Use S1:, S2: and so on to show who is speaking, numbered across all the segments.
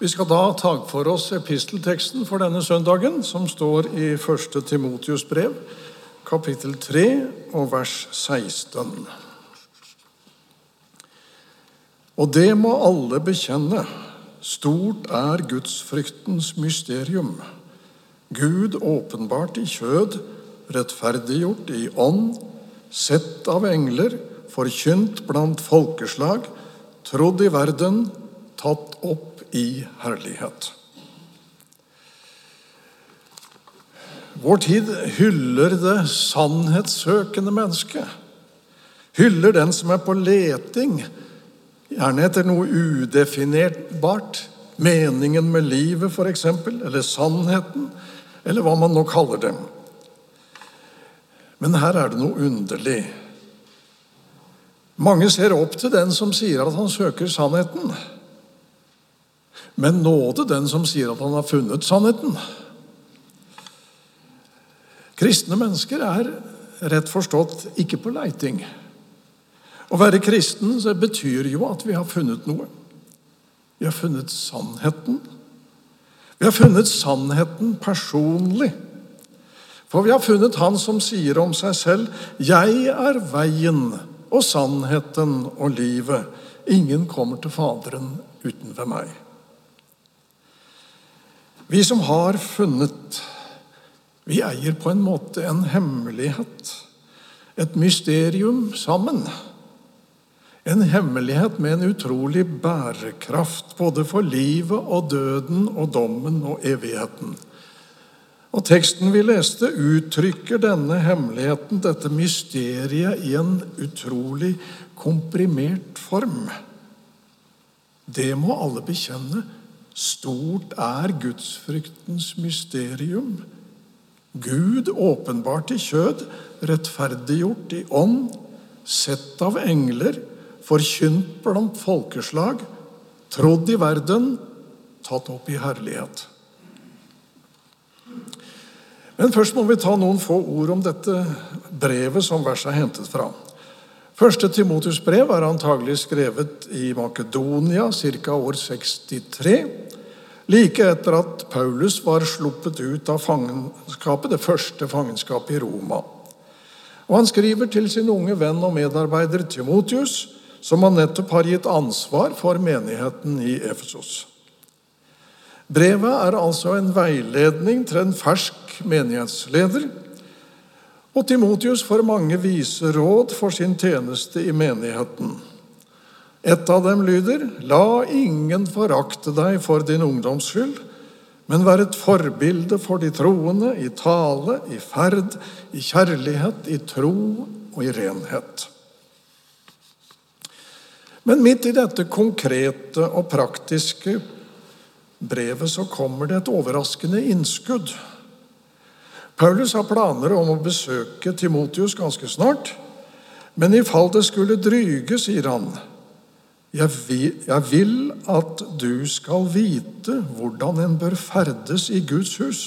S1: Vi skal da ta for oss epistelteksten for denne søndagen, som står i 1. Timotius brev, kapittel 3 og vers 16. Og det må alle bekjenne. Stort er gudsfryktens mysterium. Gud åpenbart i kjød, rettferdiggjort i ånd, sett av engler, forkynt blant folkeslag, trodd i verden, tatt opp i herlighet. Vår tid hyller det sannhetssøkende mennesket. Hyller den som er på leting, gjerne etter noe udefinerbart. Meningen med livet, f.eks., eller sannheten, eller hva man nå kaller dem. Men her er det noe underlig. Mange ser opp til den som sier at han søker sannheten. Men nåde den som sier at han har funnet sannheten. Kristne mennesker er rett forstått ikke på leiting. Å være kristen betyr jo at vi har funnet noe. Vi har funnet sannheten. Vi har funnet sannheten personlig. For vi har funnet Han som sier om seg selv 'Jeg er veien og sannheten og livet'. Ingen kommer til Faderen utenfor meg. Vi som har funnet, vi eier på en måte en hemmelighet, et mysterium sammen. En hemmelighet med en utrolig bærekraft, både for livet og døden og dommen og evigheten. Og Teksten vi leste, uttrykker denne hemmeligheten, dette mysteriet, i en utrolig komprimert form. Det må alle bekjenne Stort er gudsfryktens mysterium. Gud åpenbart i kjød, rettferdiggjort i ånd, sett av engler, forkynt blant folkeslag, trodd i verden, tatt opp i herlighet. Men først må vi ta noen få ord om dette brevet som verset er hentet fra. Første Timotus brev er antagelig skrevet i Makedonia ca. år 63 like etter at Paulus var sluppet ut av fangenskapet, det første fangenskapet i Roma. Og Han skriver til sin unge venn og medarbeider Timotius, som han nettopp har gitt ansvar for menigheten i Efesos. Brevet er altså en veiledning til en fersk menighetsleder. Og Timotius får mange vise råd for sin tjeneste i menigheten. Et av dem lyder:" La ingen forakte deg for din ungdoms skyld, men vær et forbilde for de troende i tale, i ferd, i kjærlighet, i tro og i renhet. Men midt i dette konkrete og praktiske brevet så kommer det et overraskende innskudd. Paulus har planer om å besøke Timotius ganske snart, men i fall det skulle dryge, sier han, jeg vil, jeg vil at du skal vite hvordan en bør ferdes i Guds hus,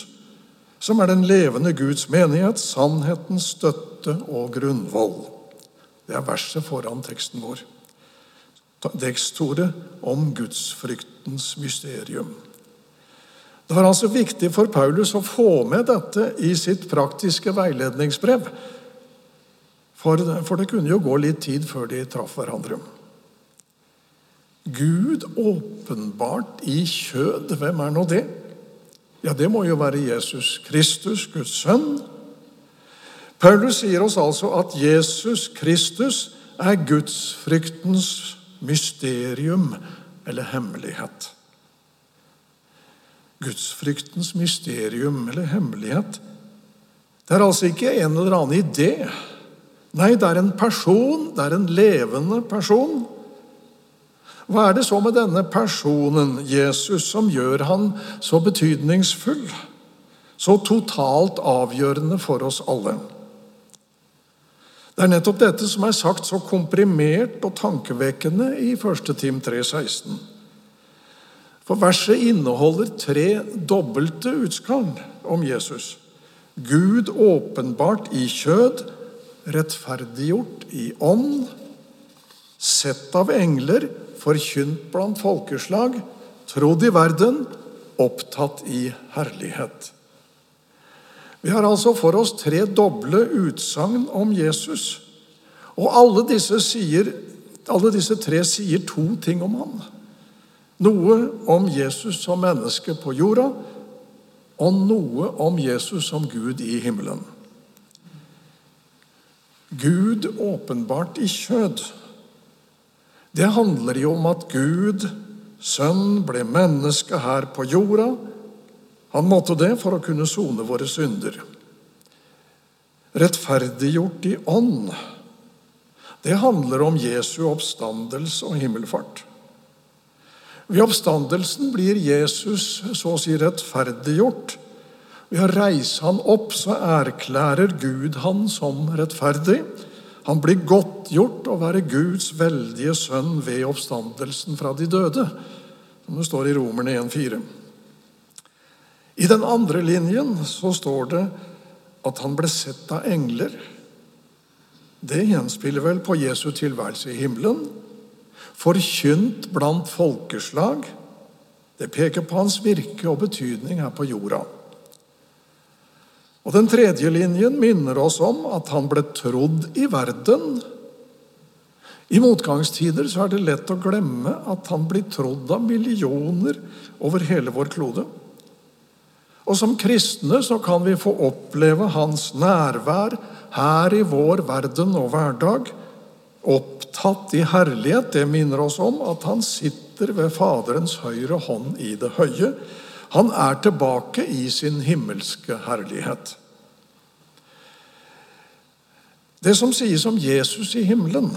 S1: som er den levende Guds menighet, sannhetens støtte og grunnvoll. Det er verset foran teksten vår. Tekstordet om gudsfryktens mysterium. Det var altså viktig for Paulus å få med dette i sitt praktiske veiledningsbrev. For, for det kunne jo gå litt tid før de traff hverandre. Gud åpenbart i kjød, hvem er nå det? Ja, det må jo være Jesus Kristus, Guds sønn. Paulus sier oss altså at Jesus Kristus er gudsfryktens mysterium eller hemmelighet. Gudsfryktens mysterium eller hemmelighet. Det er altså ikke en eller annen idé. Nei, det er en person, det er en levende person hva er det så med denne personen, Jesus, som gjør han så betydningsfull, så totalt avgjørende for oss alle? Det er nettopp dette som er sagt så komprimert og tankevekkende i 1. Tim 3,16. For verset inneholder tre dobbelte utskall om Jesus. Gud åpenbart i kjød, rettferdiggjort i ånd, sett av engler forkynt blant folkeslag, trodd i verden, opptatt i herlighet. Vi har altså for oss tre doble utsagn om Jesus. Og alle disse, sier, alle disse tre sier to ting om ham. Noe om Jesus som menneske på jorda, og noe om Jesus som Gud i himmelen. Gud åpenbart i kjød. Det handler jo om at Gud, Sønn, ble menneske her på jorda. Han måtte det for å kunne sone våre synder. Rettferdiggjort i ånd. Det handler om Jesu oppstandelse og himmelfart. Ved oppstandelsen blir Jesus så å si rettferdiggjort. Ved å reise han opp så erklærer Gud han som rettferdig. Han blir godtgjort å være Guds veldige sønn ved oppstandelsen fra de døde, som det står i Romerne 1,4. I den andre linjen så står det at han ble sett av engler. Det gjenspiller vel på Jesu tilværelse i himmelen. Forkynt blant folkeslag. Det peker på hans virke og betydning her på jorda. Og Den tredje linjen minner oss om at han ble trodd i verden. I motgangstider så er det lett å glemme at han blir trodd av millioner over hele vår klode. Og Som kristne så kan vi få oppleve hans nærvær her i vår verden og hverdag. Opptatt i herlighet, det minner oss om at han sitter ved Faderens høyre hånd i det høye. Han er tilbake i sin himmelske herlighet. Det som sies om Jesus i himmelen,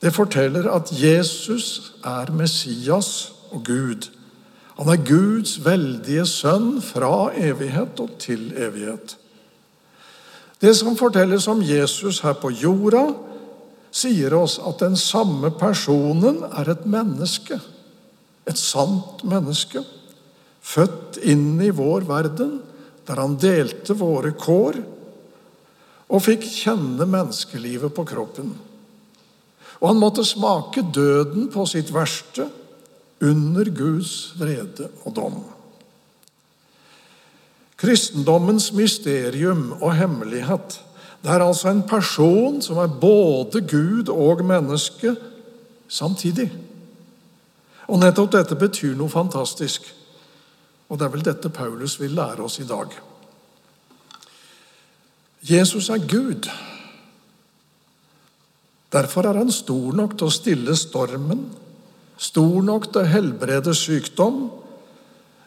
S1: det forteller at Jesus er Messias og Gud. Han er Guds veldige sønn fra evighet og til evighet. Det som fortelles om Jesus her på jorda, sier oss at den samme personen er et menneske. Et sant menneske født inn i vår verden, der han delte våre kår og fikk kjenne menneskelivet på kroppen. Og han måtte smake døden på sitt verste under Guds vrede og dom. Kristendommens mysterium og hemmelighet det er altså en person som er både Gud og menneske samtidig. Og nettopp dette betyr noe fantastisk. Og det er vel dette Paulus vil lære oss i dag. Jesus er Gud. Derfor er han stor nok til å stille stormen, stor nok til å helbrede sykdom,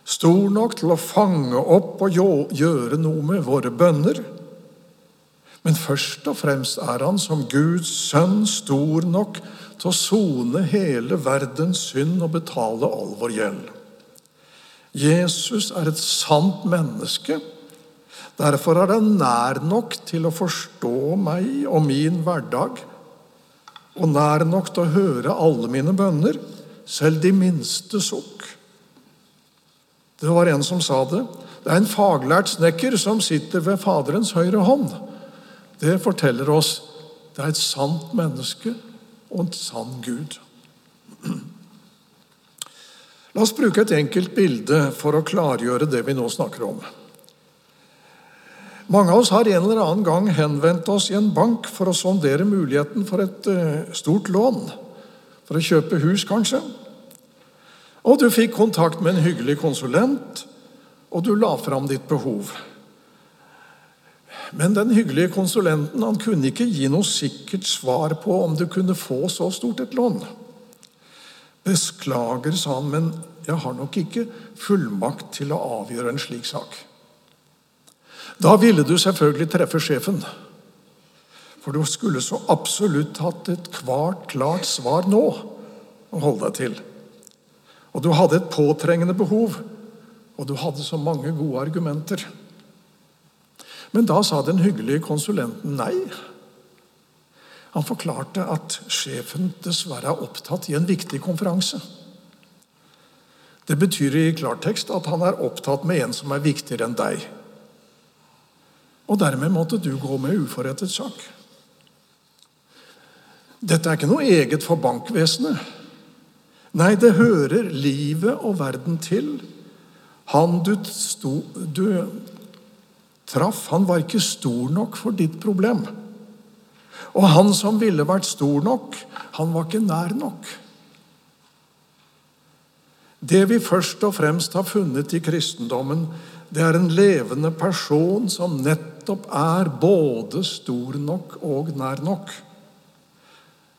S1: stor nok til å fange opp og gjøre noe med våre bønner. Men først og fremst er han som Guds sønn stor nok til å sone hele verdens synd og betale all vår gjeld. Jesus er et sant menneske. Derfor er han nær nok til å forstå meg og min hverdag, og nær nok til å høre alle mine bønner, selv de minste sukk. Det var en som sa det. Det er en faglært snekker som sitter ved Faderens høyre hånd. Det forteller oss det er et sant menneske og en sann Gud. La oss bruke et enkelt bilde for å klargjøre det vi nå snakker om. Mange av oss har en eller annen gang henvendt oss i en bank for å sondere muligheten for et eh, stort lån. For å kjøpe hus, kanskje. Og du fikk kontakt med en hyggelig konsulent, og du la fram ditt behov. Men den hyggelige konsulenten han kunne ikke gi noe sikkert svar på om du kunne få så stort et lån. Beklager, sa han, men jeg har nok ikke fullmakt til å avgjøre en slik sak. Da ville du selvfølgelig treffe sjefen. For du skulle så absolutt hatt et kvart, klart svar nå å holde deg til. Og du hadde et påtrengende behov, og du hadde så mange gode argumenter. Men da sa den hyggelige konsulenten nei. Han forklarte at sjefen dessverre er opptatt i en viktig konferanse. Det betyr i klartekst at han er opptatt med en som er viktigere enn deg. Og dermed måtte du gå med uforrettet sak. Dette er ikke noe eget for bankvesenet. Nei, det hører livet og verden til. Han du, sto, du traff, han var ikke stor nok for ditt problem. Og han som ville vært stor nok, han var ikke nær nok. Det vi først og fremst har funnet i kristendommen, det er en levende person som nettopp er både stor nok og nær nok.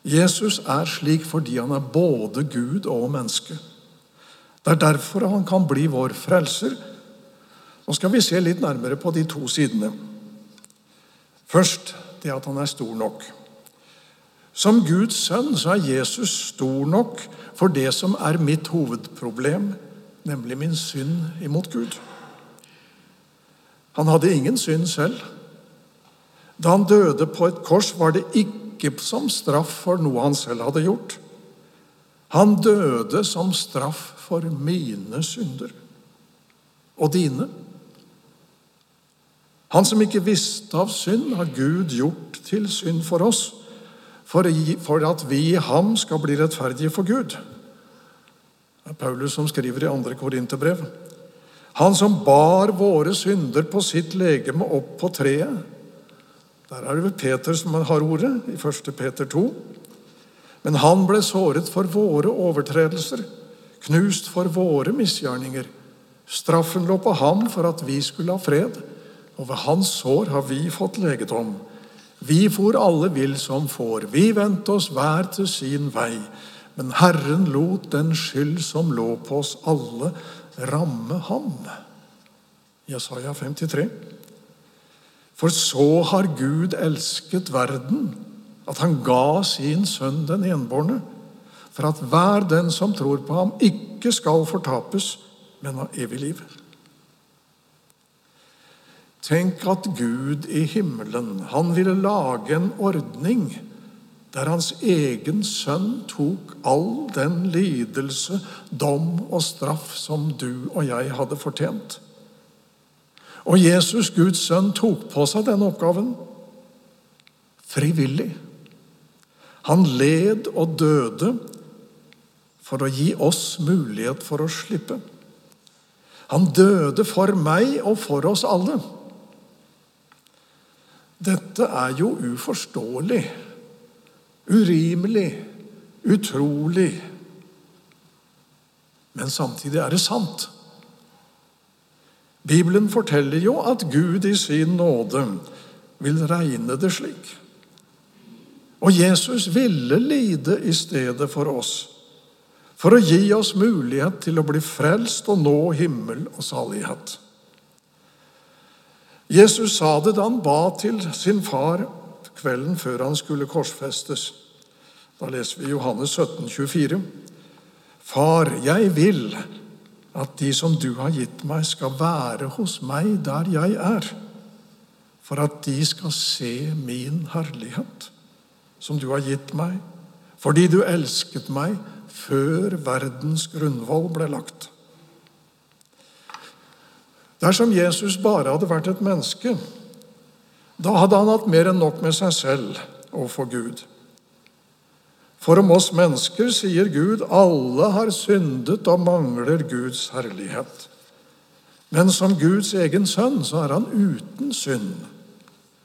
S1: Jesus er slik fordi han er både Gud og menneske. Det er derfor han kan bli vår frelser. Nå skal vi se litt nærmere på de to sidene. Først det at han er stor nok. Som Guds sønn så er Jesus stor nok for det som er mitt hovedproblem, nemlig min synd imot Gud. Han hadde ingen synd selv. Da han døde på et kors, var det ikke som straff for noe han selv hadde gjort. Han døde som straff for mine synder og dine. Han som ikke visste av synd, har Gud gjort til synd for oss, for at vi i ham skal bli rettferdige for Gud. Det er Paulus som skriver i 2. Korinterbrev. Han som bar våre synder på sitt legeme opp på treet. Der er det vel Peter som har ordet, i 1. Peter 2. Men han ble såret for våre overtredelser, knust for våre misgjerninger. Straffen lå på ham for at vi skulle ha fred, og ved hans sår har vi fått legedom. Vi for alle vill som får, vi vendte oss hver til sin vei. Men Herren lot den skyld som lå på oss alle, ramme ham. Jesaja 53. For så har Gud elsket verden, at han ga sin sønn den enbårne, for at hver den som tror på ham, ikke skal fortapes, men ha evig liv. Tenk at Gud i himmelen, han ville lage en ordning der hans egen sønn tok all den lidelse, dom og straff som du og jeg hadde fortjent. Og Jesus, Guds sønn, tok på seg denne oppgaven frivillig. Han led og døde for å gi oss mulighet for å slippe. Han døde for meg og for oss alle. Dette er jo uforståelig urimelig, utrolig. Men samtidig er det sant. Bibelen forteller jo at Gud i sin nåde vil regne det slik. Og Jesus ville lide i stedet for oss, for å gi oss mulighet til å bli frelst og nå himmel og salighet. Jesus sa det da han ba til sin far kvelden før han skulle korsfestes. Da leser vi Johannes 17, 24. Far, jeg vil at de som du har gitt meg, skal være hos meg der jeg er, for at de skal se min herlighet, som du har gitt meg, fordi du elsket meg før verdens grunnvoll ble lagt. Dersom Jesus bare hadde vært et menneske, da hadde han hatt mer enn nok med seg selv og for Gud. For om oss mennesker sier Gud alle har syndet og mangler Guds herlighet. Men som Guds egen sønn så er han uten synd,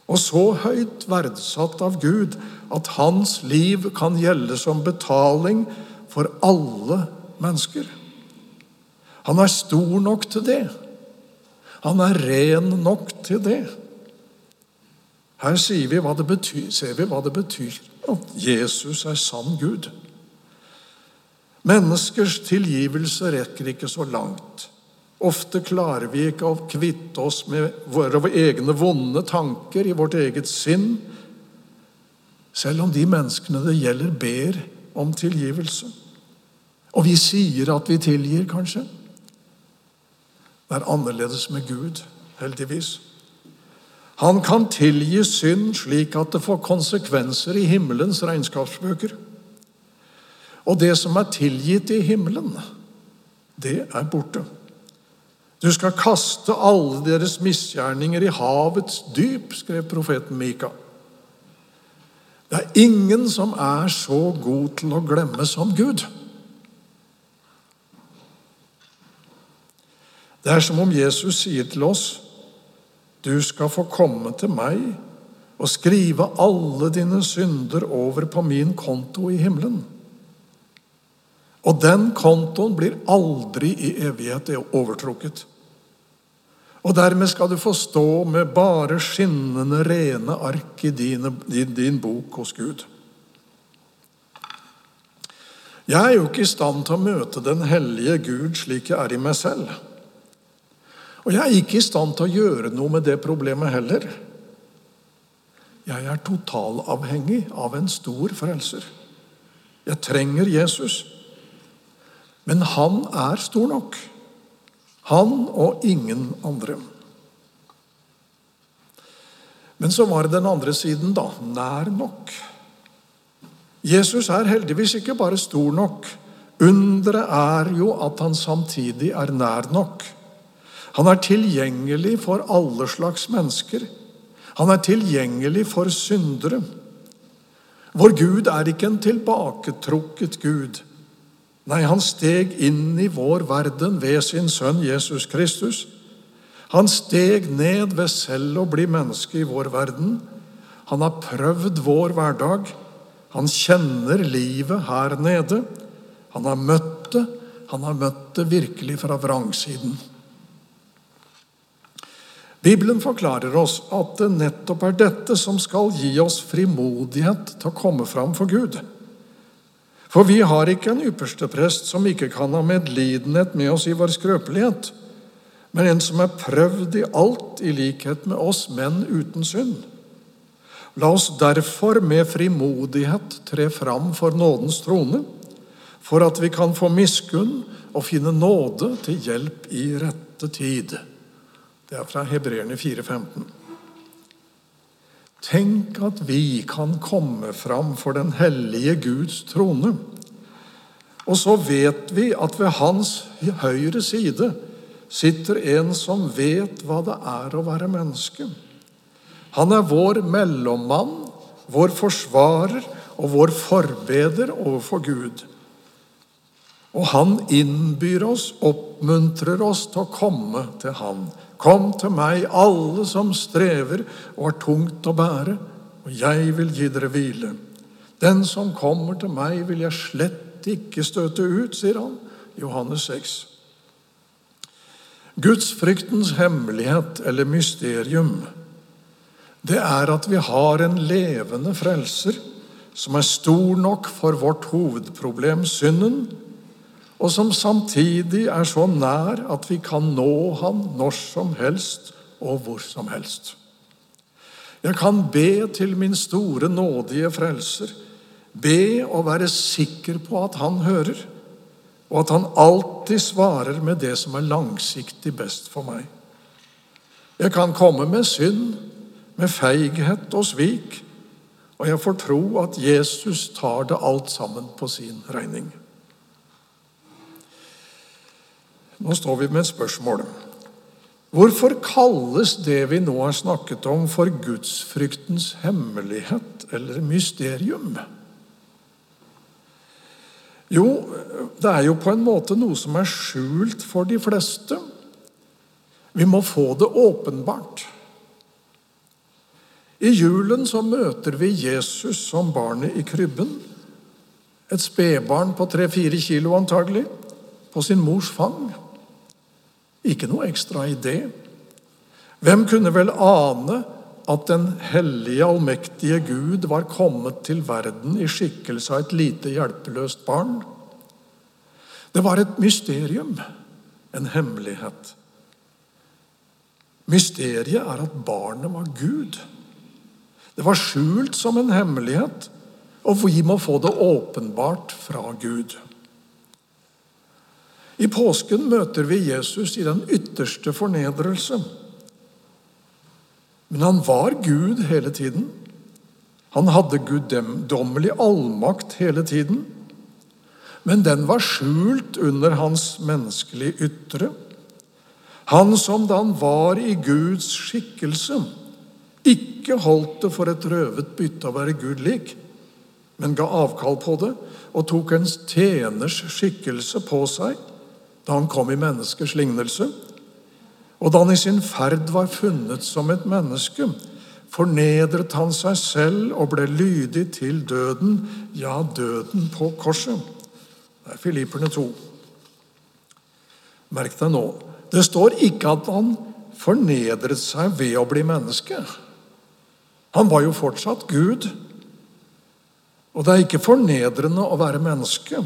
S1: og så høyt verdsatt av Gud at hans liv kan gjelde som betaling for alle mennesker. Han er stor nok til det. Han er ren nok til det. Her vi det betyr, ser vi hva det betyr at Jesus er sann Gud. Menneskers tilgivelse rekker ikke så langt. Ofte klarer vi ikke å kvitte oss med våre egne vonde tanker i vårt eget sinn, selv om de menneskene det gjelder, ber om tilgivelse. Og vi sier at vi tilgir, kanskje. Det er annerledes med Gud, heldigvis. Han kan tilgi synd slik at det får konsekvenser i himmelens regnskapsbøker. Og det som er tilgitt i himmelen, det er borte. Du skal kaste alle deres misgjerninger i havets dyp, skrev profeten Mika. Det er ingen som er så god til å glemme som Gud. Det er som om Jesus sier til oss, 'Du skal få komme til meg og skrive alle dine synder over på min konto i himmelen.' Og den kontoen blir aldri i evighet overtrukket. Og dermed skal du få stå med bare skinnende rene ark i din, din, bok hos Gud. Jeg er jo ikke i stand til å møte den hellige Gud slik jeg er i meg selv. Og jeg er ikke i stand til å gjøre noe med det problemet heller. Jeg er totalavhengig av en stor frelser. Jeg trenger Jesus. Men han er stor nok. Han og ingen andre. Men så var det den andre siden, da. Nær nok. Jesus er heldigvis ikke bare stor nok. Underet er jo at han samtidig er nær nok. Han er tilgjengelig for alle slags mennesker. Han er tilgjengelig for syndere. Vår Gud er ikke en tilbaketrukket Gud. Nei, han steg inn i vår verden ved sin sønn Jesus Kristus. Han steg ned ved selv å bli menneske i vår verden. Han har prøvd vår hverdag. Han kjenner livet her nede. Han har møtt det. Han har møtt det virkelig fra vrangsiden. Bibelen forklarer oss at det nettopp er dette som skal gi oss frimodighet til å komme fram for Gud. For vi har ikke en ypperste prest som ikke kan ha medlidenhet med oss i vår skrøpelighet, men en som er prøvd i alt i likhet med oss, menn uten synd. La oss derfor med frimodighet tre fram for nådens trone, for at vi kan få miskunn og finne nåde til hjelp i rette tid. Det er fra Hebreerne 4,15. Tenk at vi kan komme fram for den hellige Guds trone. Og så vet vi at ved hans høyre side sitter en som vet hva det er å være menneske. Han er vår mellommann, vår forsvarer og vår forbeder overfor Gud. Og han innbyr oss, oppmuntrer oss til å komme til Han. Kom til meg, alle som strever og har tungt å bære, og jeg vil gi dere hvile. Den som kommer til meg, vil jeg slett ikke støte ut, sier han. Johannes 6. Gudsfryktens hemmelighet eller mysterium det er at vi har en levende frelser som er stor nok for vårt hovedproblem, synden, og som samtidig er så nær at vi kan nå han når som helst og hvor som helst. Jeg kan be til min store, nådige frelser, be og være sikker på at han hører, og at han alltid svarer med det som er langsiktig best for meg. Jeg kan komme med synd, med feighet og svik, og jeg får tro at Jesus tar det alt sammen på sin regning. Nå står vi med et spørsmål. Hvorfor kalles det vi nå har snakket om, for gudsfryktens hemmelighet eller mysterium? Jo, det er jo på en måte noe som er skjult for de fleste. Vi må få det åpenbart. I julen så møter vi Jesus som barnet i krybben. Et spedbarn på tre-fire kilo antagelig, på sin mors fang. Ikke noe ekstra i det. Hvem kunne vel ane at den hellige, allmektige Gud var kommet til verden i skikkelse av et lite, hjelpeløst barn? Det var et mysterium, en hemmelighet. Mysteriet er at barnet var Gud. Det var skjult som en hemmelighet, og vi må få det åpenbart fra Gud. I påsken møter vi Jesus i den ytterste fornedrelse. Men han var Gud hele tiden. Han hadde guddommelig allmakt hele tiden. Men den var skjult under hans menneskelige ytre. Han som da han var i Guds skikkelse, ikke holdt det for et røvet bytte å være Gud lik, men ga avkall på det og tok en tjeners skikkelse på seg da han kom i menneskers lignelse. Og da han i sin ferd var funnet som et menneske, fornedret han seg selv og ble lydig til døden, ja, døden på korset. Det er Filipperne 2. Merk deg nå. Det står ikke at han fornedret seg ved å bli menneske. Han var jo fortsatt Gud. Og det er ikke fornedrende å være menneske.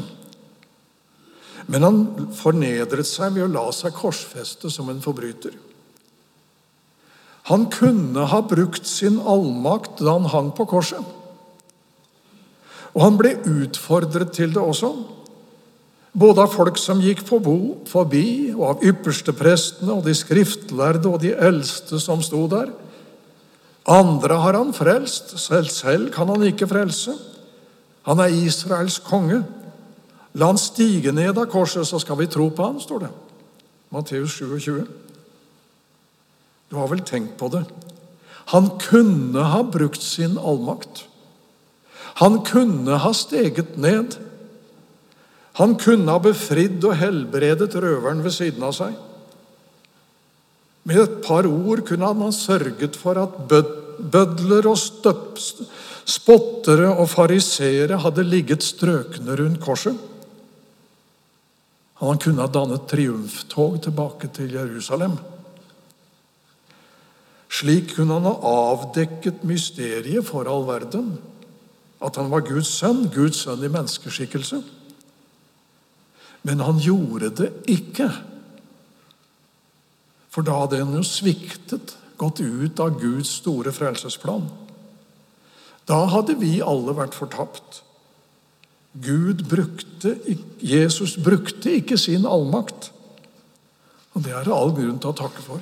S1: Men han fornedret seg ved å la seg korsfeste som en forbryter. Han kunne ha brukt sin allmakt da han hang på korset. Og han ble utfordret til det også. Både av folk som gikk forbi, og av yppersteprestene og de skriftlærde og de eldste som sto der. Andre har han frelst, selv selv kan han ikke frelse. Han er Israels konge. La han stige ned av korset, så skal vi tro på han, står det. Matteus 27. Du har vel tenkt på det. Han kunne ha brukt sin allmakt. Han kunne ha steget ned. Han kunne ha befridd og helbredet røveren ved siden av seg. Med et par ord kunne han ha sørget for at bødler og støp, spottere og fariseere hadde ligget strøkne rundt korset. Han kunne ha dannet triumftog tilbake til Jerusalem. Slik kunne han ha avdekket mysteriet for all verden. At han var Guds sønn, Guds sønn i menneskeskikkelse. Men han gjorde det ikke. For da hadde han jo sviktet, gått ut av Guds store frelsesplan. Da hadde vi alle vært fortapt. Gud brukte, Jesus brukte ikke sin allmakt. Og det er det all grunn til å takke for.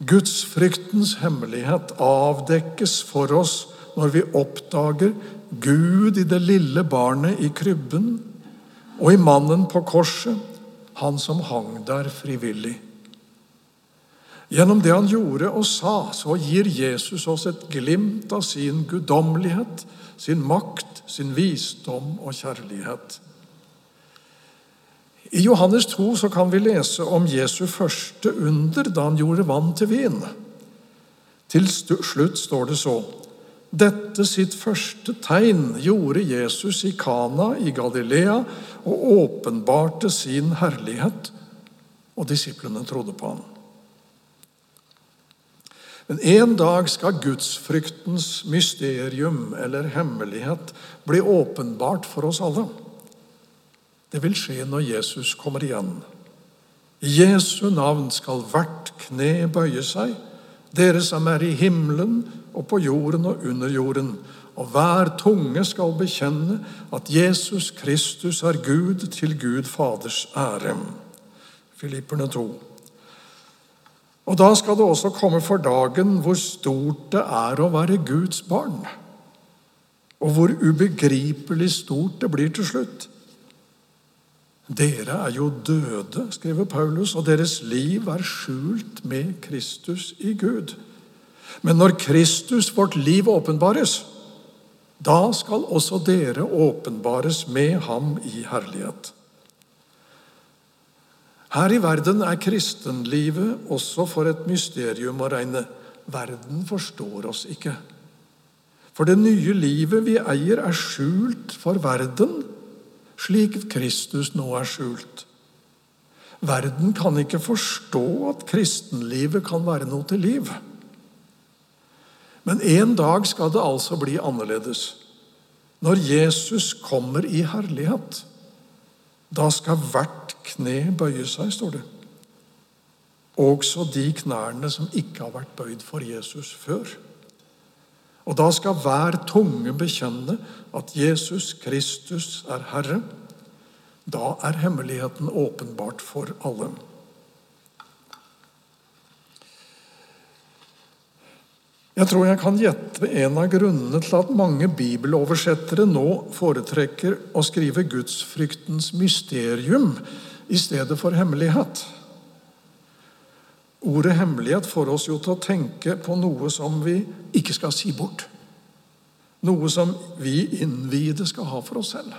S1: Gudsfryktens hemmelighet avdekkes for oss når vi oppdager Gud i det lille barnet i krybben og i mannen på korset, han som hang der frivillig. Gjennom det han gjorde og sa, så gir Jesus oss et glimt av sin guddommelighet, sin makt, sin visdom og kjærlighet. I Johannes 2 så kan vi lese om Jesu første under da han gjorde vann til vin. Til slutt står det så dette sitt første tegn gjorde Jesus i Kana i Galilea og åpenbarte sin herlighet, og disiplene trodde på ham. Men en dag skal gudsfryktens mysterium eller hemmelighet bli åpenbart for oss alle. Det vil skje når Jesus kommer igjen. I Jesu navn skal hvert kne bøye seg, dere som er i himmelen og på jorden og under jorden, og hver tunge skal bekjenne at Jesus Kristus er Gud til Gud Faders ære. Filipperne 2. Og da skal det også komme for dagen hvor stort det er å være Guds barn, og hvor ubegripelig stort det blir til slutt. Dere er jo døde, skriver Paulus, og deres liv er skjult med Kristus i Gud. Men når Kristus, vårt liv, åpenbares, da skal også dere åpenbares med ham i herlighet. Her i verden er kristenlivet også for et mysterium å regne. Verden forstår oss ikke. For det nye livet vi eier, er skjult for verden slik Kristus nå er skjult. Verden kan ikke forstå at kristenlivet kan være noe til liv. Men en dag skal det altså bli annerledes. Når Jesus kommer i herlighet, da skal hvert kne bøye seg, står det. Også de knærne som ikke har vært bøyd for Jesus før. Og da skal hver tunge bekjenne at Jesus Kristus er Herre. Da er hemmeligheten åpenbart for alle. Jeg tror jeg kan gjette en av grunnene til at mange bibeloversettere nå foretrekker å skrive gudsfryktens mysterium i stedet for hemmelighet. Ordet hemmelighet får oss jo til å tenke på noe som vi ikke skal si bort. Noe som vi innvidde skal ha for oss selv.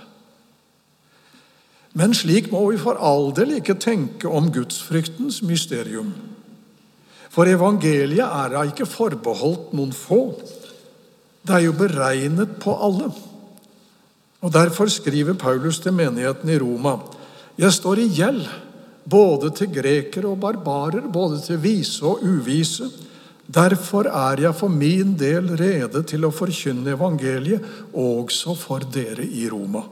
S1: Men slik må vi for all del ikke tenke om gudsfryktens mysterium. For evangeliet er da ikke forbeholdt noen få. Det er jo beregnet på alle. Og Derfor skriver Paulus til menigheten i Roma.: Jeg står i gjeld både til grekere og barbarer, både til vise og uvise. Derfor er jeg for min del rede til å forkynne evangeliet også for dere i Roma.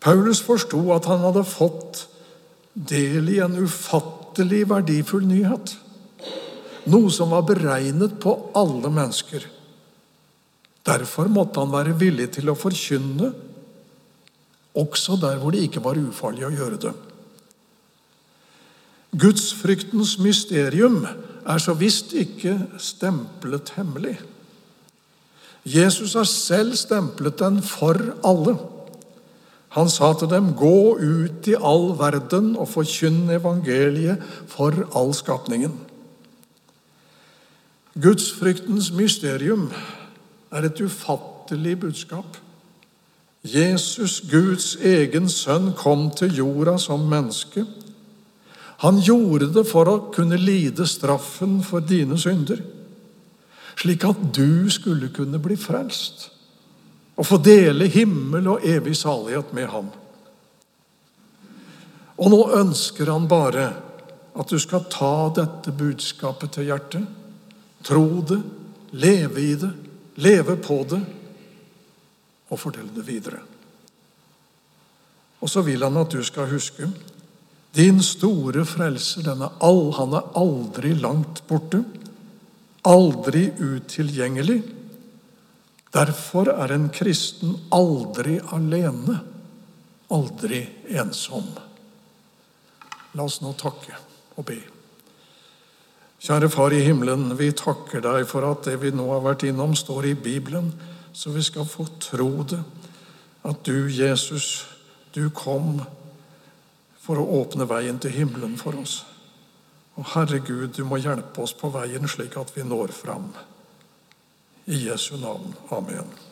S1: Paulus forsto at han hadde fått del i en ufattelig verdifull nyhet. Noe som var beregnet på alle mennesker. Derfor måtte han være villig til å forkynne, også der hvor det ikke var ufarlig å gjøre det. Gudsfryktens mysterium er så visst ikke stemplet hemmelig. Jesus har selv stemplet den for alle. Han sa til dem, 'Gå ut i all verden og forkynn evangeliet for all skapningen'. Gudsfryktens mysterium er et ufattelig budskap. Jesus, Guds egen sønn, kom til jorda som menneske. Han gjorde det for å kunne lide straffen for dine synder, slik at du skulle kunne bli frelst og få dele himmel og evig salighet med ham. Og nå ønsker han bare at du skal ta dette budskapet til hjertet, tro det, leve i det, leve på det og fortelle det videre. Og så vil han at du skal huske din store frelser, denne all, han er aldri langt borte, aldri utilgjengelig. Derfor er en kristen aldri alene, aldri ensom. La oss nå takke og be. Kjære Far i himmelen, vi takker deg for at det vi nå har vært innom, står i Bibelen, så vi skal få tro det. At du, Jesus, du kom for å åpne veien til himmelen for oss. Og Herre Gud, du må hjelpe oss på veien slik at vi når fram. I Jesu navn. Amen.